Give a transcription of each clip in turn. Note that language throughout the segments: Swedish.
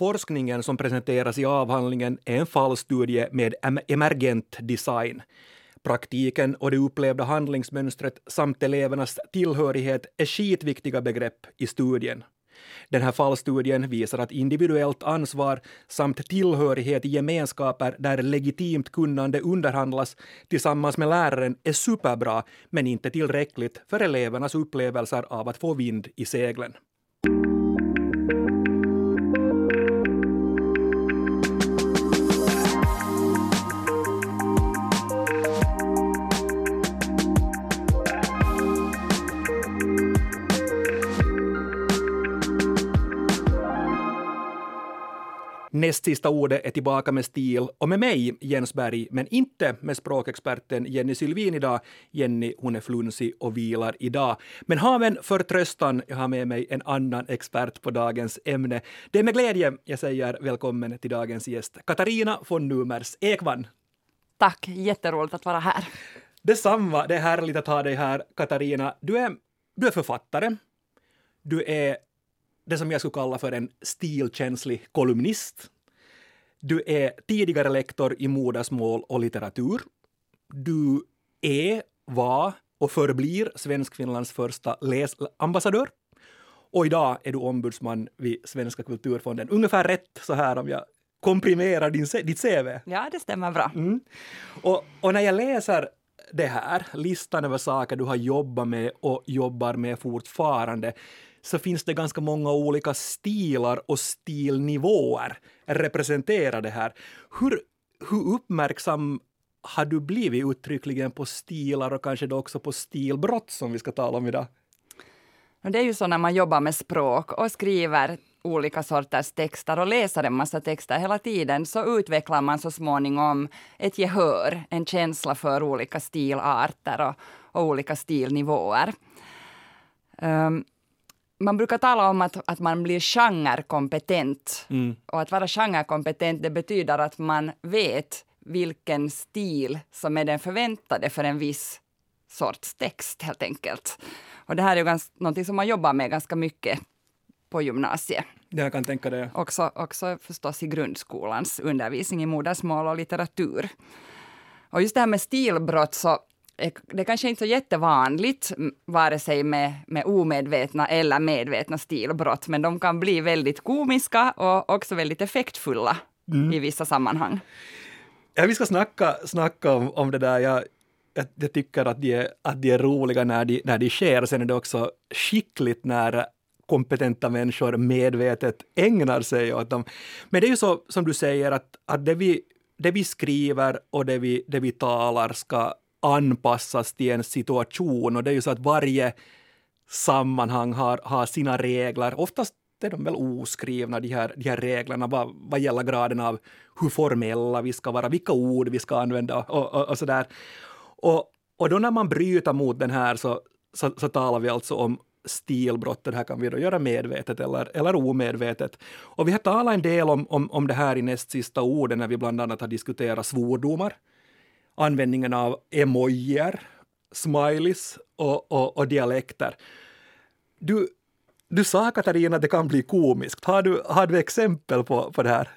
forskningen som presenteras i avhandlingen är en fallstudie med emergent design. Praktiken och det upplevda handlingsmönstret samt elevernas tillhörighet är skitviktiga begrepp i studien. Den här fallstudien visar att individuellt ansvar samt tillhörighet i gemenskaper där legitimt kunnande underhandlas tillsammans med läraren är superbra, men inte tillräckligt för elevernas upplevelser av att få vind i seglen. Näst sista ordet är tillbaka med stil och med mig, Jens Berg, men inte med språkexperten Jenny Sylvin idag. Jenny, hon är flunsig och vilar idag. Men har en förtröstan, jag har med mig en annan expert på dagens ämne. Det är med glädje jag säger välkommen till dagens gäst, Katarina von Numers Ekman. Tack, jätteroligt att vara här. Detsamma, det är härligt att ha dig här, Katarina. Du är, du är författare, du är det som jag skulle kalla för en stilkänslig kolumnist. Du är tidigare lektor i modersmål och litteratur. Du är, var och förblir Svenskfinlands första läsambassadör. Och idag är du ombudsman vid Svenska kulturfonden. Ungefär rätt så här om jag komprimerar din, ditt CV. Ja, det stämmer bra. Mm. Och, och när jag läser det här, listan över saker du har jobbat med och jobbar med fortfarande, så finns det ganska många olika stilar och stilnivåer representerade här. Hur, hur uppmärksam har du blivit uttryckligen på stilar och kanske då också på stilbrott som vi ska tala om idag? Det är ju så när man jobbar med språk och skriver olika sorters texter och läser en massa texter hela tiden så utvecklar man så småningom ett gehör, en känsla för olika stilarter och, och olika stilnivåer. Um, man brukar tala om att, att man blir genrekompetent. Mm. Och att vara genrekompetent det betyder att man vet vilken stil som är den förväntade för en viss sorts text helt enkelt. Och det här är ganska, någonting som man jobbar med ganska mycket på gymnasiet. Jag kan tänka det. Också, också förstås i grundskolans undervisning i modersmål och litteratur. Och just det här med stilbrott så det kanske inte är så jättevanligt, vare sig med, med omedvetna eller medvetna stilbrott, men de kan bli väldigt komiska och också väldigt effektfulla mm. i vissa sammanhang. Ja, vi ska snacka, snacka om, om det där. Jag, jag, jag, tycker att de, är, att de är roliga när de, när de sker. Sen är det också skickligt när kompetenta människor medvetet ägnar sig åt dem. Men det är ju så som du säger att, att det, vi, det vi skriver och det vi, det vi talar ska anpassas till en situation och det är ju så att varje sammanhang har, har sina regler. Oftast är de väl oskrivna, de här, de här reglerna, vad, vad gäller graden av hur formella vi ska vara, vilka ord vi ska använda och, och, och så där. Och, och då när man bryter mot den här så, så, så talar vi alltså om stilbrott. Det här kan vi då göra medvetet eller, eller omedvetet. Och vi har talat en del om, om, om det här i näst sista orden när vi bland annat har diskuterat svordomar användningen av emojier, smileys och, och, och dialekter. Du, du sa Katarina att det kan bli komiskt. Har du, har du exempel på, på det här?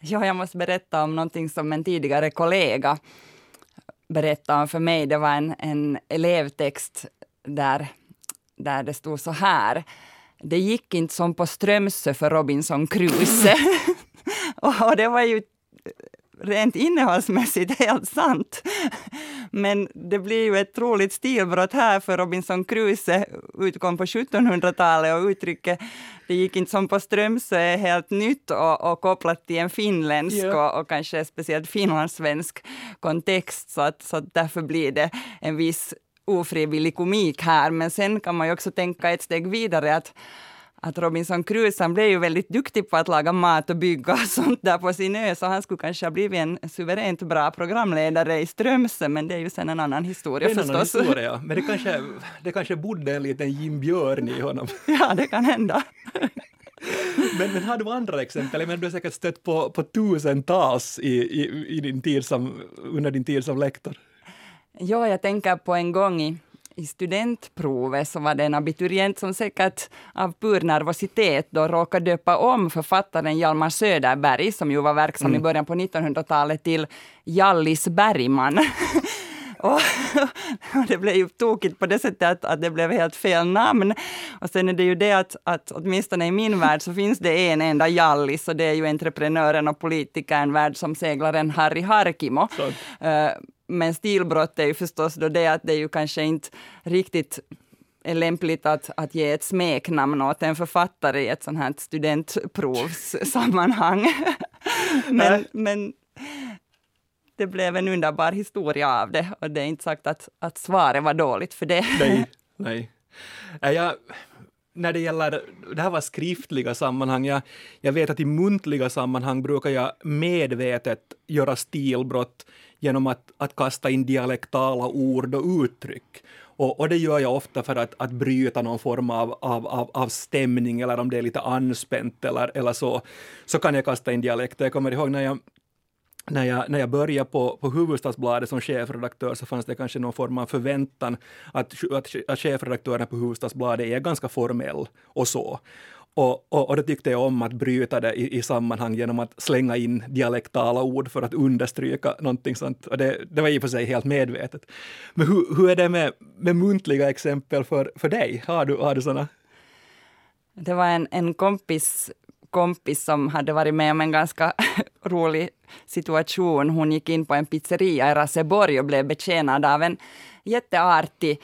Ja, jag måste berätta om någonting som en tidigare kollega berättade om för mig. Det var en, en elevtext där, där det stod så här. Det gick inte som på Strömsö för Robinson Crusoe. och det var ju rent innehållsmässigt helt sant. Men det blir ju ett troligt stilbrott här för Robinson Crusoe utkom på 1700-talet och uttrycket det gick inte som på Strömsö är helt nytt och, och kopplat till en finländsk yeah. och, och, kanske speciellt finlandssvensk kontext så att, så att därför blir det en viss ofrivillig komik här. Men sen kan man ju också tänka ett steg vidare att att Robinson Crusoe blev ju väldigt duktig på att laga mat och bygga och sånt där på sin ö, så han skulle kanske ha blivit en suveränt bra programledare i Strömsö, men det är ju sen en annan historia en förstås. Annan historia, men det kanske, det kanske bodde en liten Jim Björn i honom. Ja, det kan hända. men, men har du andra exempel? Men du har säkert stött på, på tusentals i, i, i din tid som, under din tid som lektor. Ja, jag tänker på en gång i i studentprovet så var det en abiturient som säkert av pur nervositet då råkade döpa om författaren Hjalmar Söderberg, som ju var verksam mm. i början på 1900-talet, till Hjallis Bergman. Och, och, det blev ju tokigt på det sättet att, att det blev helt fel namn. Och sen är det ju det att, att åtminstone i min värld så finns det en enda Jallis och det är ju entreprenören och politikern, världsomseglaren Harry Harkimo. Uh, men stilbrott är ju förstås då det att det är ju kanske inte riktigt är lämpligt att, att ge ett smeknamn åt en författare i ett sånt här studentprovssammanhang. men, men det blev en underbar historia av det och det är inte sagt att, att svaret var dåligt för det. Nej, nej. Jag, när det gäller, det här var skriftliga sammanhang, jag, jag vet att i muntliga sammanhang brukar jag medvetet göra stilbrott genom att, att kasta in dialektala ord och uttryck. Och, och, det gör jag ofta för att, att bryta någon form av, av, av, av stämning eller om det är lite anspänt eller, eller så, så kan jag kasta in dialekter. Jag kommer ihåg när jag när jag, när jag började på, på Hufvudstadsbladet som chefredaktör så fanns det kanske någon form av förväntan att, att, att chefredaktören på Hufvudstadsbladet är ganska formell och så. Och, och, och det tyckte jag om att bryta det i, i sammanhang genom att slänga in dialektala ord för att understryka någonting sånt. Och det, det var i och för sig helt medvetet. Men hur, hur är det med, med muntliga exempel för, för dig? Har du, har du sådana? Det var en, en kompis kompis som hade varit med om en ganska rolig situation. Hon gick in på en pizzeria i Raseborg och blev betjänad av en jätteartig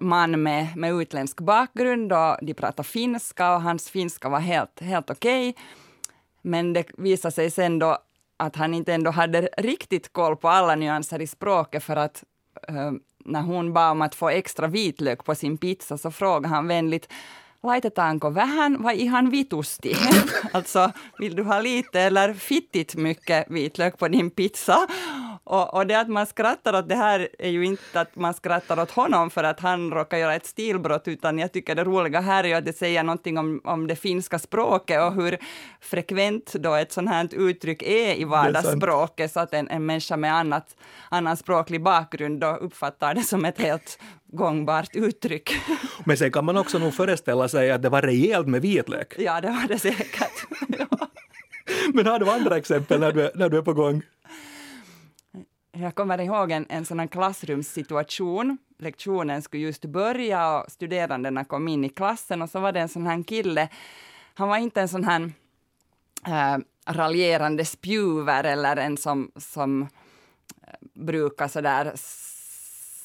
man med, med utländsk bakgrund och de pratade finska och hans finska var helt, helt okej. Okay. Men det visade sig sen då att han inte ändå hade riktigt koll på alla nyanser i språket för att eh, när hon bad om att få extra vitlök på sin pizza så frågade han vänligt laitetaanko vähän vai ihan vitusti? alltså, vill du ha lite eller fittigt mycket vitlök på din pizza? Och, och, det att man skrattar åt det här är ju inte att man skrattar åt honom för att han råkar göra ett stilbrott, utan jag tycker det roliga här är att det säger någonting om, om det finska språket och hur frekvent då ett sånt här uttryck är i vardagsspråket, så att en, en människa med annat, annan språklig bakgrund då uppfattar det som ett helt gångbart uttryck. Men sen kan man också nog föreställa sig att det var rejält med vitlök. Ja, det var det säkert. Men har du andra exempel när du, är, när du är på gång? Jag kommer ihåg en, en sådan klassrumssituation. Lektionen skulle just börja och studerandena kom in i klassen och så var det en sån här kille. Han var inte en sån här äh, raljerande spjuver eller en som, som eh, brukar sådär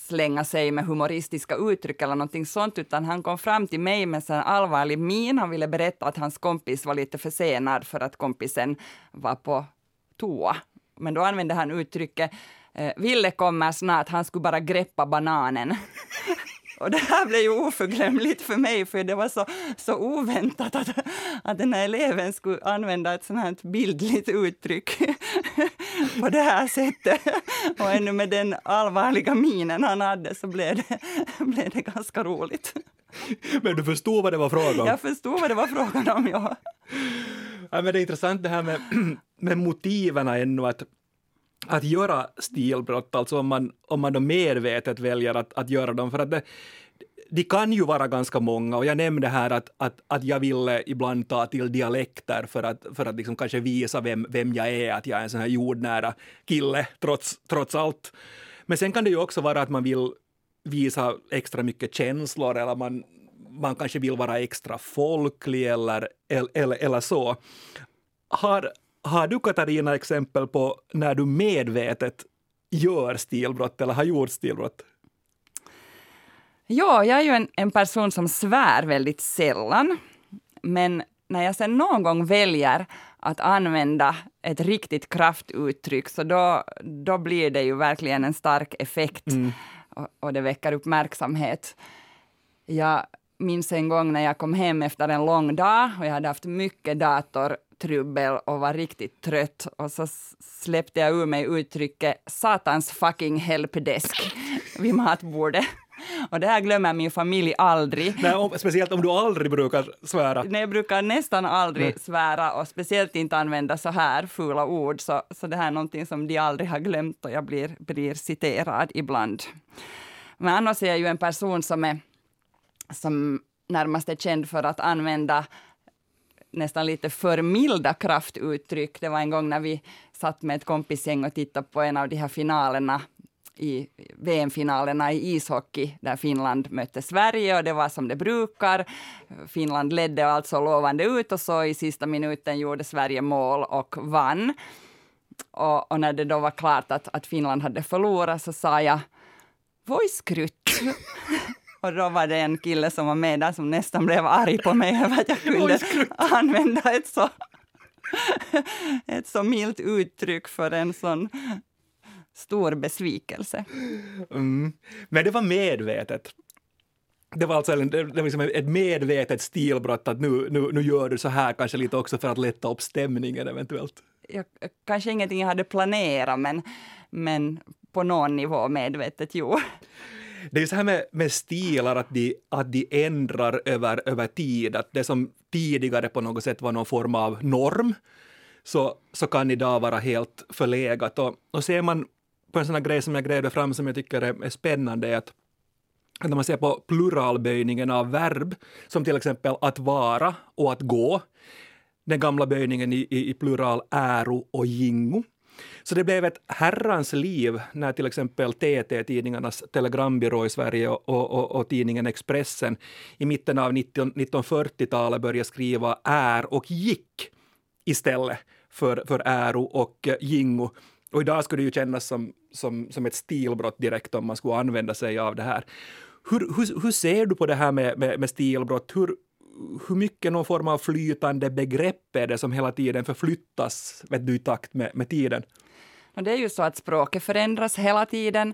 slänga sig med humoristiska uttryck eller någonting sånt, utan han kom fram till mig med en allvarlig min. Han ville berätta att hans kompis var lite försenad för att kompisen var på toa. Men då använde han uttrycket eh, Ville kommer snart, han skulle bara greppa bananen. Och det här blev ju oförglömligt för mig, för det var så, så oväntat att, att den här eleven skulle använda ett sånt här bildligt uttryck på det här sättet. Och ännu med den allvarliga minen han hade så blev det, blev det ganska roligt. Men du förstod vad det var frågan om? Jag förstod vad det var frågan om, ja. ja men det är intressant det här med, med motiven ännu, att att göra stilbrott, alltså om man, om man då medvetet väljer att, att göra dem, för att det, de kan ju vara ganska många och jag nämnde här att, att, att jag ville ibland ta till dialekter för att, för att liksom kanske visa vem, vem jag är, att jag är en sån här jordnära kille trots, trots allt. Men sen kan det ju också vara att man vill visa extra mycket känslor eller man, man kanske vill vara extra folklig eller, eller, eller så. Har, har du Katarina exempel på när du medvetet gör stilbrott eller har gjort stilbrott? Ja, jag är ju en, en person som svär väldigt sällan. Men när jag sen någon gång väljer att använda ett riktigt kraftuttryck, så då, då blir det ju verkligen en stark effekt mm. och, och, det väcker uppmärksamhet. Jag minns en gång när jag kom hem efter en lång dag och jag hade haft mycket datortrubbel och var riktigt trött och så släppte jag ur mig uttrycket satans fucking helpdesk vid matbordet. Och det här glömmer min familj aldrig. Nej, om, speciellt om du aldrig brukar svära. Nej, jag brukar nästan aldrig Nej. svära och speciellt inte använda så här fula ord. Så, så det här är någonting som de aldrig har glömt och jag blir, blir citerad ibland. Men annars är jag ju en person som är som närmast är känd för att använda nästan lite för milda kraftuttryck. Det var en gång när vi satt med ett kompisgäng och tittade på en av de här finalerna i VM-finalerna i ishockey där Finland mötte Sverige och det var som det brukar. Finland ledde alltså lovande ut och så i sista minuten gjorde Sverige mål och vann. Och, och när det då var klart att, att Finland hade förlorat så sa jag Voiskrutt och då var det en kille som var med där som nästan blev arg på mig över att jag kunde använda ett så, ett så milt uttryck för en sån stor besvikelse. Mm. Men det var medvetet. Det var alltså det var liksom ett medvetet stilbrott att nu, nu, nu gör du så här kanske lite också för att lätta upp stämningen eventuellt. Jag, kanske ingenting jag hade planerat men, men på någon nivå medvetet jo. Det är ju så här med, med stilar att de, att de ändrar över, över tid, att det som tidigare på något sätt var någon form av norm, så, så kan idag vara helt förlegat. Och, och ser man på en sån här grej som jag grävde fram som jag tycker är, är spännande är att när man ser på pluralböjningen av verb, som till exempel att vara och att gå, den gamla böjningen i, i, i plural äro och gingo. Så det blev ett herrans liv när till exempel TT, tidningarnas telegrambyrå i Sverige och, och, och tidningen Expressen i mitten av 19, 1940-talet började skriva är och gick istället för, för äro och gingo. Och idag skulle det ju kännas som, som, som ett stilbrott direkt om man skulle använda sig av det här. Hur, hur, hur ser du på det här med, med, med stilbrott? Hur, hur mycket någon form av flytande begrepp är det som hela tiden förflyttas vet du, i takt med, med tiden? Och det är ju så att språket förändras hela tiden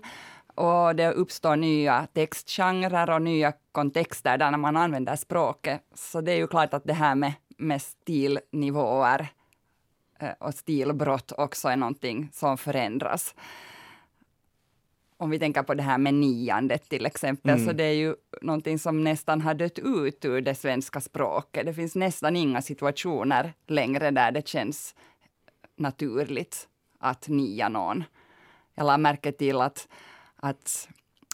och det uppstår nya textgenrer och nya kontexter där man använder språket. Så det är ju klart att det här med, med stilnivåer eh, och stilbrott också är någonting som förändras. Om vi tänker på det här med niandet till exempel, mm. så det är ju någonting som nästan har dött ut ur det svenska språket. Det finns nästan inga situationer längre där det känns naturligt att nia någon. Jag lade märke till att, att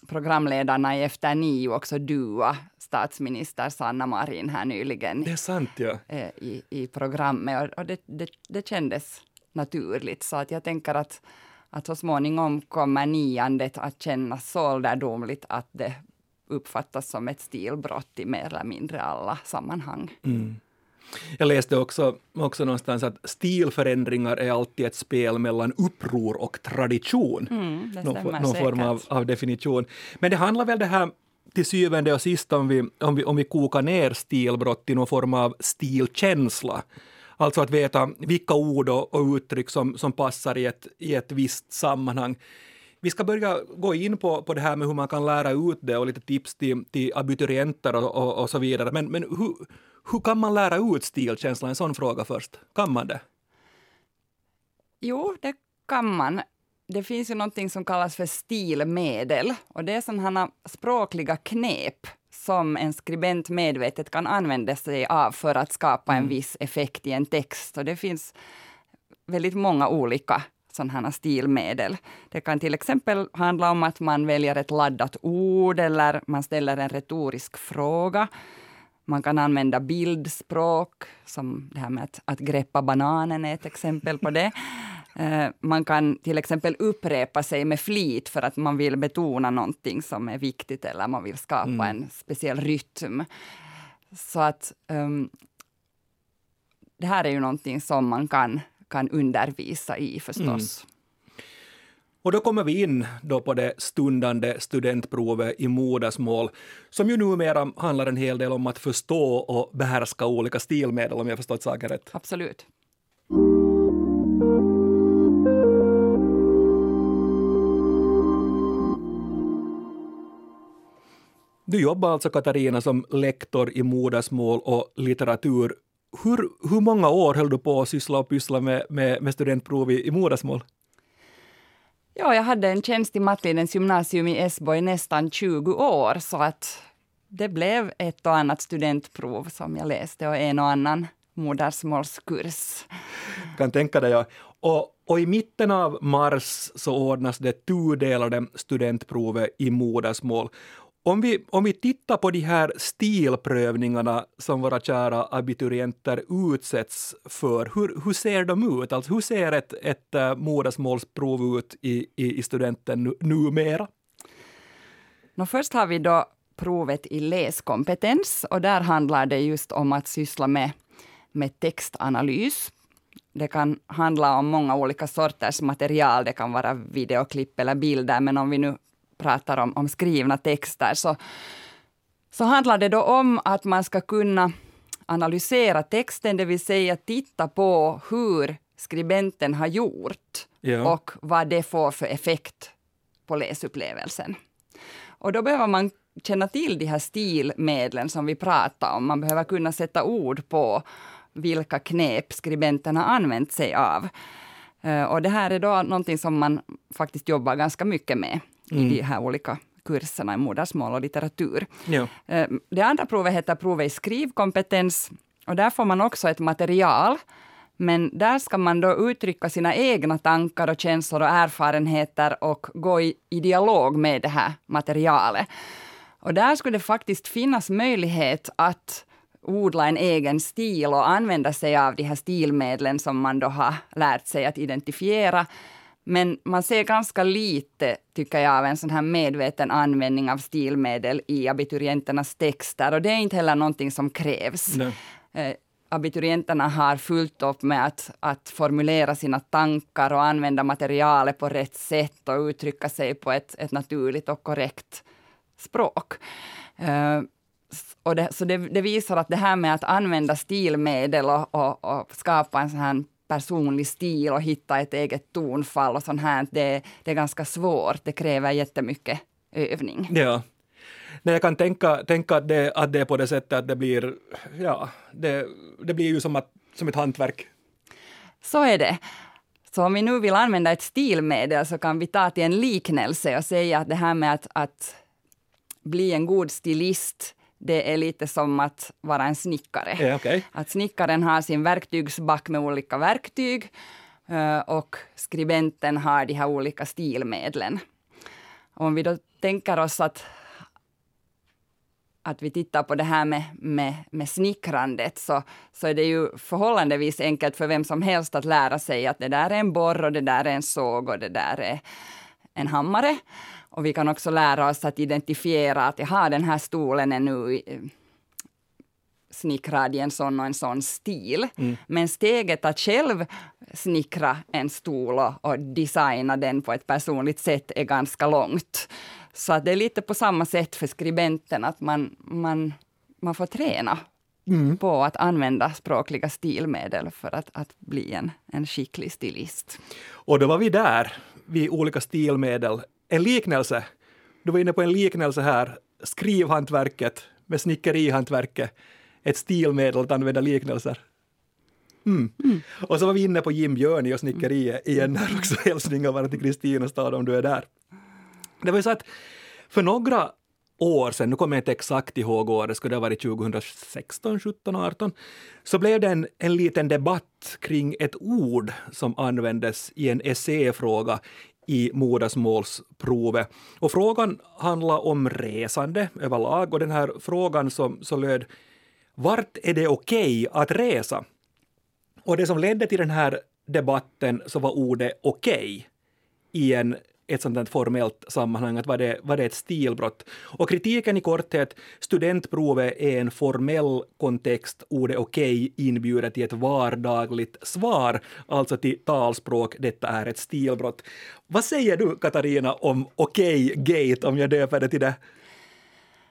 programledarna i Efter nio också dua statsminister Sanna Marin här nyligen. Det är sant, ja. Eh, I, i programmet och, det, det, det kändes naturligt. Så att jag tänker att, att så småningom kommer niandet att kännas så ålderdomligt att det uppfattas som ett stilbrott i mer eller mindre alla sammanhang. Mm. Jag läste också, också någonstans att stilförändringar är alltid ett spel mellan uppror och tradition. Mm, någon, någon form av, av, definition. Men det handlar väl det här till syvende och sist om vi, om vi, om vi kokar ner stilbrott till någon form av stilkänsla. Alltså att veta vilka ord och, och uttryck som, som passar i ett, i ett visst sammanhang. Vi ska börja gå in på, på det här med hur man kan lära ut det och lite tips till, till abiturienter och, och, och så vidare. Men, men hur, hur kan man lära ut stilkänsla? En sån fråga först. Kan man det? Jo, det kan man. Det finns ju någonting som kallas för stilmedel och det är sådana språkliga knep som en skribent medvetet kan använda sig av för att skapa en mm. viss effekt i en text. Och det finns väldigt många olika sådana stilmedel. Det kan till exempel handla om att man väljer ett laddat ord eller man ställer en retorisk fråga. Man kan använda bildspråk, som det här med att, att greppa bananen är ett exempel på det. Eh, man kan till exempel upprepa sig med flit för att man vill betona någonting som är viktigt eller man vill skapa mm. en speciell rytm. Så att um, det här är ju någonting som man kan, kan undervisa i förstås. Mm. Och då kommer vi in då på det stundande studentprovet i modersmål, som ju numera handlar en hel del om att förstå och behärska olika stilmedel, om jag förstått saken rätt. Absolut. Du jobbar alltså, Katarina, som lektor i modersmål och litteratur. Hur, hur många år höll du på att syssla och pyssla med, med, med studentprov i, i modersmål? Ja, jag hade en tjänst i Mattlidens gymnasium i Esbo i nästan 20 år, så att det blev ett och annat studentprov som jag läste och en och annan modersmålskurs. Kan tänka dig. Ja. Och, och i mitten av mars så ordnas det tudelade studentprovet i modersmål. Om vi, om vi tittar på de här stilprövningarna som våra kära abiturienter utsätts för, hur, hur ser de ut? Alltså hur ser ett, ett uh, modersmålsprov ut i, i, i studenten nu, numera? Nå, först har vi då provet i läskompetens och där handlar det just om att syssla med, med textanalys. Det kan handla om många olika sorters material. Det kan vara videoklipp eller bilder, men om vi nu pratar om, om skrivna texter så, så handlar det då om att man ska kunna analysera texten, det vill säga titta på hur skribenten har gjort ja. och vad det får för effekt på läsupplevelsen. Och då behöver man känna till de här stilmedlen som vi pratar om. Man behöver kunna sätta ord på vilka knep skribenten har använt sig av. Eh, och det här är då någonting som man faktiskt jobbar ganska mycket med mm. i de här olika kurserna i modersmål och litteratur. Ja. Eh, det andra provet heter provet i skrivkompetens och där får man också ett material men där ska man då uttrycka sina egna tankar och känslor och erfarenheter och gå i, i dialog med det här materialet. Och där skulle det faktiskt finnas möjlighet att odla en egen stil och använda sig av de här stilmedlen som man då har lärt sig att identifiera. Men man ser ganska lite, tycker jag, av en sån här medveten användning av stilmedel i abiturienternas texter. Och det är inte heller någonting som krävs. Eh, abiturienterna har fullt upp med att, att formulera sina tankar och använda materialet på rätt sätt och uttrycka sig på ett, ett naturligt och korrekt språk. Uh, och det, så det, det, visar att det här med att använda stilmedel och, och, och, skapa en sån här personlig stil och hitta ett eget tonfall och sånt här, det, det är ganska svårt. Det kräver jättemycket övning. Ja. Nej, jag kan tänka, tänka att, det, att det är på det sättet att det blir, ja, det, det blir ju som, att, som ett hantverk. Så är det. Så om vi nu vill använda ett stilmedel så kan vi ta till en liknelse och säga att det här med att, att bli en god stilist det är lite som att vara en snickare. Ja, okay. Att snickaren har sin verktygsback med olika verktyg eh, och skribenten har de här olika stilmedlen. Om vi då tänker oss att, att vi tittar på det här med, med, med snickrandet så, så är det ju förhållandevis enkelt för vem som helst att lära sig att det där är en borr och det där är en såg och det där är en hammare. Och vi kan också lära oss att identifiera att jaha, den här stolen är nu eh, snickrad i en sån och en sån stil. Mm. Men steget att själv snickra en stol och, och, designa den på ett personligt sätt är ganska långt. Så att det är lite på samma sätt för skribenten, att man, man, man får träna mm. på att använda språkliga stilmedel för att, att bli en, en skicklig stilist. Och då var vi där, vid olika stilmedel en liknelse. Du var inne på en liknelse här. Skrivhantverket med snickerihantverket. Ett stilmedel att använda liknelser. Mm. Mm. Och så var vi inne på Jim Björni och snickeriet igen här också. Hälsningar bara till Kristinestad om du är där. Det var ju så att för några år sedan, nu kommer jag inte exakt ihåg året, skulle det ha varit 2016, 17, 18, så blev det en, en liten debatt kring ett ord som användes i en essäfråga i modersmålsprovet. Och frågan handlar om resande överlag och den här frågan som, så löd vart är det okej okay att resa? Och det som ledde till den här debatten så var ordet okej okay i en ett sånt här formellt sammanhang, att var det, var det ett stilbrott? Och kritiken i korthet, studentprovet är en formell kontext, ordet okej okay inbjuder till ett vardagligt svar, alltså till talspråk, detta är ett stilbrott. Vad säger du Katarina om okej-gate, om jag döper det till det?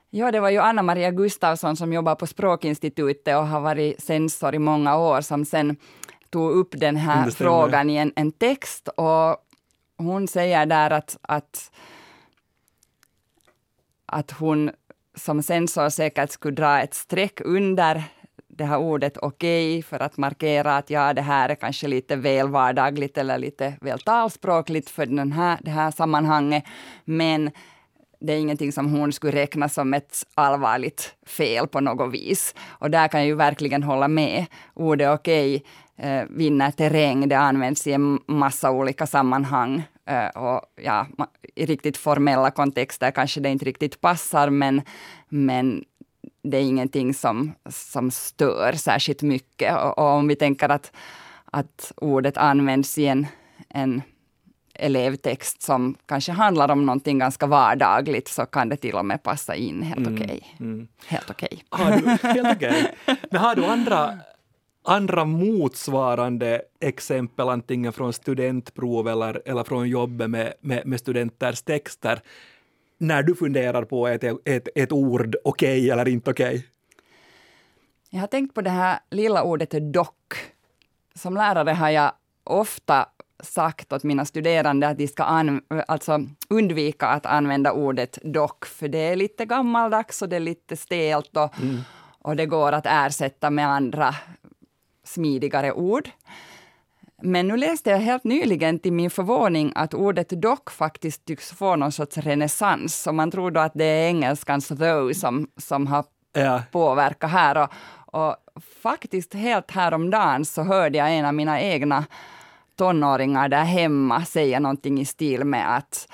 Ja, det var ju Anna Maria Gustafsson som jobbar på Språkinstitutet och har varit censor i många år som sen tog upp den här frågan i en, en text. Och hon säger där att, att, att hon som sensor säkert skulle dra ett streck under det här ordet okej okay, för att markera att ja, det här är kanske lite väl vardagligt eller lite väl talspråkligt för den här, det här sammanhanget. Men det är ingenting som hon skulle räkna som ett allvarligt fel på något vis. Och där kan jag ju verkligen hålla med. Ordet okej okay, eh, vinner terräng, det används i en massa olika sammanhang. Eh, och ja, I riktigt formella kontexter kanske det inte riktigt passar, men, men det är ingenting som, som stör särskilt mycket. Och, och om vi tänker att, att ordet används i en, en elevtext som kanske handlar om någonting ganska vardagligt så kan det till och med passa in helt mm, okej. Okay. Mm. Helt okej. Okay. helt okay. Men har du andra, andra motsvarande exempel, antingen från studentprov eller, eller från jobbet med, med, med studenters texter, när du funderar på ett, ett, ett ord okej okay eller inte okej? Okay? Jag har tänkt på det här lilla ordet dock. Som lärare har jag ofta sagt åt mina studerande att de ska an, alltså undvika att använda ordet dock, för det är lite gammaldags och det är lite stelt och, mm. och det går att ersätta med andra smidigare ord. Men nu läste jag helt nyligen till min förvåning att ordet dock faktiskt tycks få någon sorts renässans. Och man tror då att det är engelskans though som, som har ja. påverkat här. Och, och faktiskt helt häromdagen så hörde jag en av mina egna tonåringar där hemma säga någonting i stil med att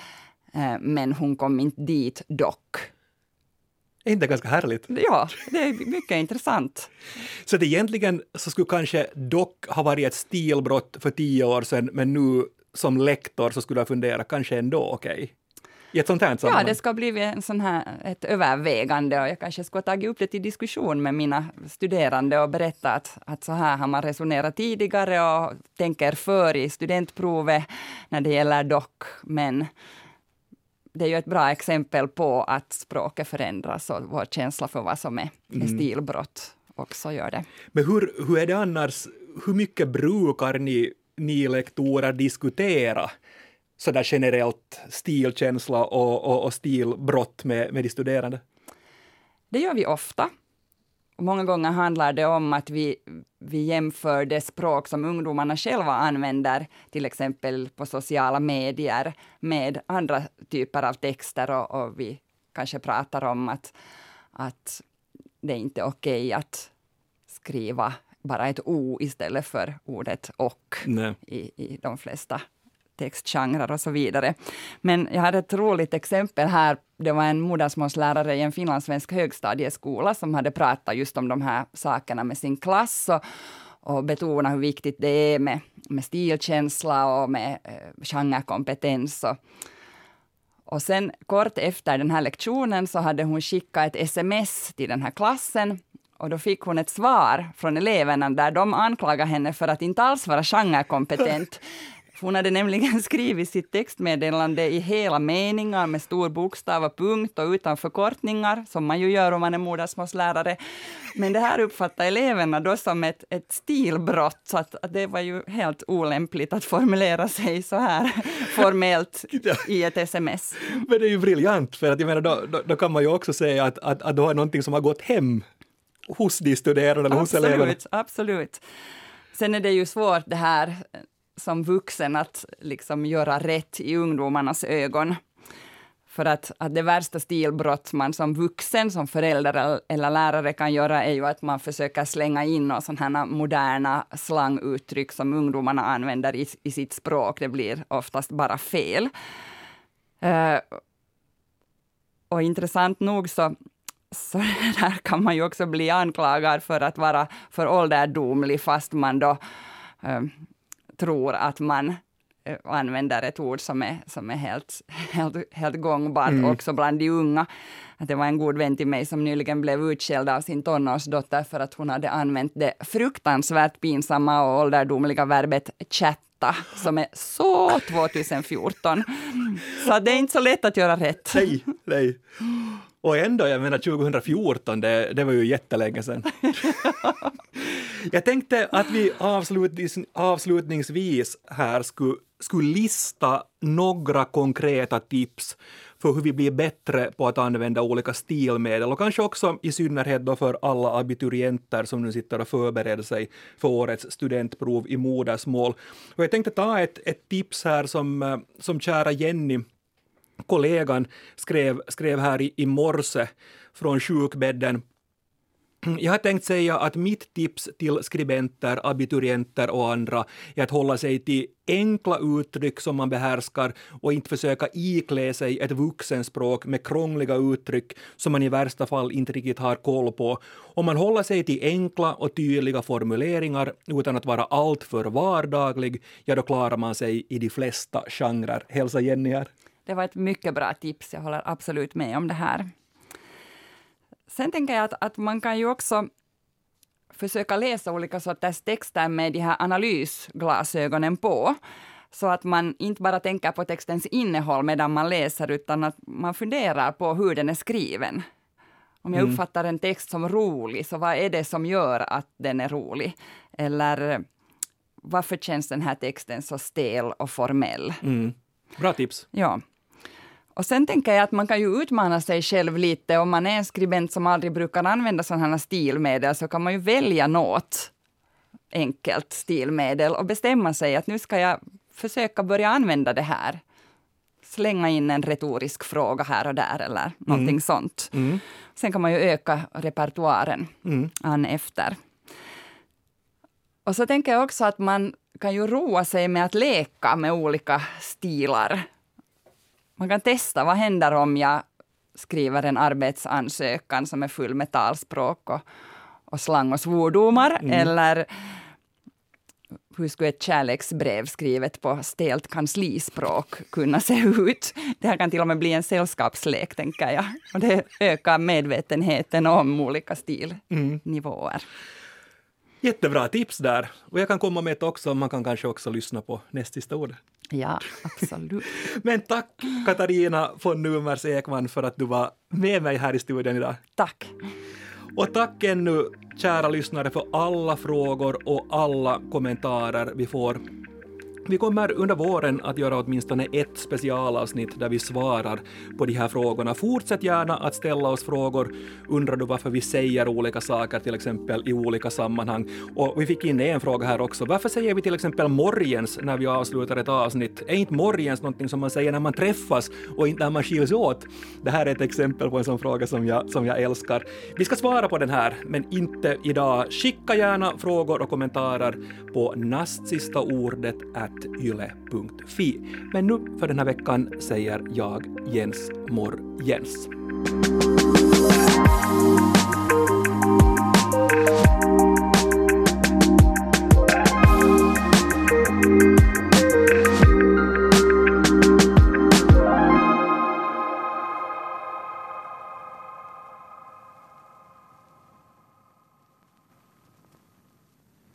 eh, men hon kom inte dit dock. Är inte ganska härligt? Ja, det är mycket intressant. Så det egentligen så skulle kanske dock ha varit ett stilbrott för tio år sedan, men nu som lektor så skulle jag fundera, kanske ändå okej? Okay i ett sånt här sammanhang? Ja, det ska bli en sån här, ett övervägande och jag kanske skulle ha tagit upp det till diskussion med mina studerande och berätta att, att så här har man resonerat tidigare och tänker för i studentprovet när det gäller dock, men det är ju ett bra exempel på att språket förändras och vår känsla för vad som är, mm. stilbrott också gör det. Men hur, hur är det annars, hur mycket brukar ni, ni lektorer diskutera sådär generellt stilkänsla och, och, och stilbrott med, med de studerande? Det gör vi ofta. Många gånger handlar det om att vi, vi jämför det språk som ungdomarna själva använder, till exempel på sociala medier, med andra typer av texter och, och vi kanske pratar om att, att det är inte är okej okay att skriva bara ett o istället för ordet och i, i de flesta textgenrer och så vidare. Men jag hade ett roligt exempel här. Det var en modersmålslärare i en finlandssvensk högstadieskola som hade pratat just om de här sakerna med sin klass och, och betona hur viktigt det är med, med stilkänsla och med eh, genrekompetens. Och, och sen kort efter den här lektionen så hade hon skickat ett sms till den här klassen och då fick hon ett svar från eleverna där de anklagade henne för att inte alls vara genrekompetent. Hon hade nämligen skrivit sitt textmeddelande i hela meningar med stor bokstav och punkt och utan förkortningar, som man ju gör om man är modersmålslärare. Men det här uppfattade eleverna då som ett, ett stilbrott, så att, att, det var ju helt olämpligt att formulera sig så här formellt i ett sms. Men det är ju briljant, för att jag menar, då, då, då kan man ju också säga att, att, att du har någonting som har gått hem hos de studerande eller hos eleverna. Absolut, absolut. Sen är det ju svårt det här som vuxen att liksom göra rätt i ungdomarnas ögon. För att, att det värsta stilbrott man som vuxen, som förälder eller lärare kan göra är ju att man försöker slänga in sådana här moderna slanguttryck som ungdomarna använder i, i sitt språk. Det blir oftast bara fel. Uh, och intressant nog så, så där kan man ju också bli anklagad för att vara för ålderdomlig fast man då uh, tror att man eh, använder ett ord som är, som är helt, helt, helt gångbart mm. också bland de unga. Att det var en god vän till mig som nyligen blev utskälld av sin tonårsdotter för att hon hade använt det fruktansvärt pinsamma och ålderdomliga verbet chatta, som är så 2014. Så det är inte så lätt att göra rätt. Nej, nej. Och ändå, jag menar 2014, det, det var ju jättelänge sedan. jag tänkte att vi avslutnings, avslutningsvis här skulle, skulle lista några konkreta tips för hur vi blir bättre på att använda olika stilmedel och kanske också i synnerhet då för alla abiturienter som nu sitter och förbereder sig för årets studentprov i modersmål. Och jag tänkte ta ett, ett tips här som, som kära Jenny kollegan skrev, skrev här i, i morse från sjukbädden jag har tänkt säga att mitt tips till skribenter, abiturienter och andra är att hålla sig till enkla uttryck som man behärskar och inte försöka iklä sig ett vuxenspråk med krångliga uttryck som man i värsta fall inte riktigt har koll på. Om man håller sig till enkla och tydliga formuleringar utan att vara alltför vardaglig, ja då klarar man sig i de flesta genrer. Hälsa Jenny här. Det var ett mycket bra tips, jag håller absolut med om det här. Sen tänker jag att, att man kan ju också försöka läsa olika sorters texter med de här analysglasögonen på, så att man inte bara tänker på textens innehåll medan man läser, utan att man funderar på hur den är skriven. Om jag mm. uppfattar en text som rolig, så vad är det som gör att den är rolig? Eller varför känns den här texten så stel och formell? Mm. Bra tips. Ja. Och sen tänker jag att man kan ju utmana sig själv lite. Om man är en skribent som aldrig brukar använda sådana här stilmedel, så kan man ju välja något enkelt stilmedel och bestämma sig att nu ska jag försöka börja använda det här. Slänga in en retorisk fråga här och där eller någonting mm. sånt. Mm. Sen kan man ju öka repertoaren mm. an efter. Och så tänker jag också att man kan ju roa sig med att leka med olika stilar man kan testa, vad händer om jag skriver en arbetsansökan som är full med talspråk och, och slang och svordomar, mm. eller hur skulle ett kärleksbrev skrivet på stelt kanslispråk kunna se ut? Det här kan till och med bli en sällskapslek, tänker jag. Och det ökar medvetenheten om olika stilnivåer. Mm. Jättebra tips där. Och jag kan komma med ett också, man kan kanske också lyssna på näst sista ordet. Ja, absolut. Men tack Katarina von Numers Ekman för att du var med mig här i studion idag. Tack. Och tack ännu kära lyssnare för alla frågor och alla kommentarer vi får vi kommer under våren att göra åtminstone ett specialavsnitt där vi svarar på de här frågorna. Fortsätt gärna att ställa oss frågor. Undrar du varför vi säger olika saker till exempel i olika sammanhang? Och vi fick in en fråga här också. Varför säger vi till exempel morgens när vi avslutar ett avsnitt? Är inte morgens någonting som man säger när man träffas och inte när man skiljs åt? Det här är ett exempel på en sån fråga som jag, som jag älskar. Vi ska svara på den här, men inte idag. Skicka gärna frågor och kommentarer på nastsistaordet yle.fi. Men nu för den här veckan säger jag Jens Mor Jens.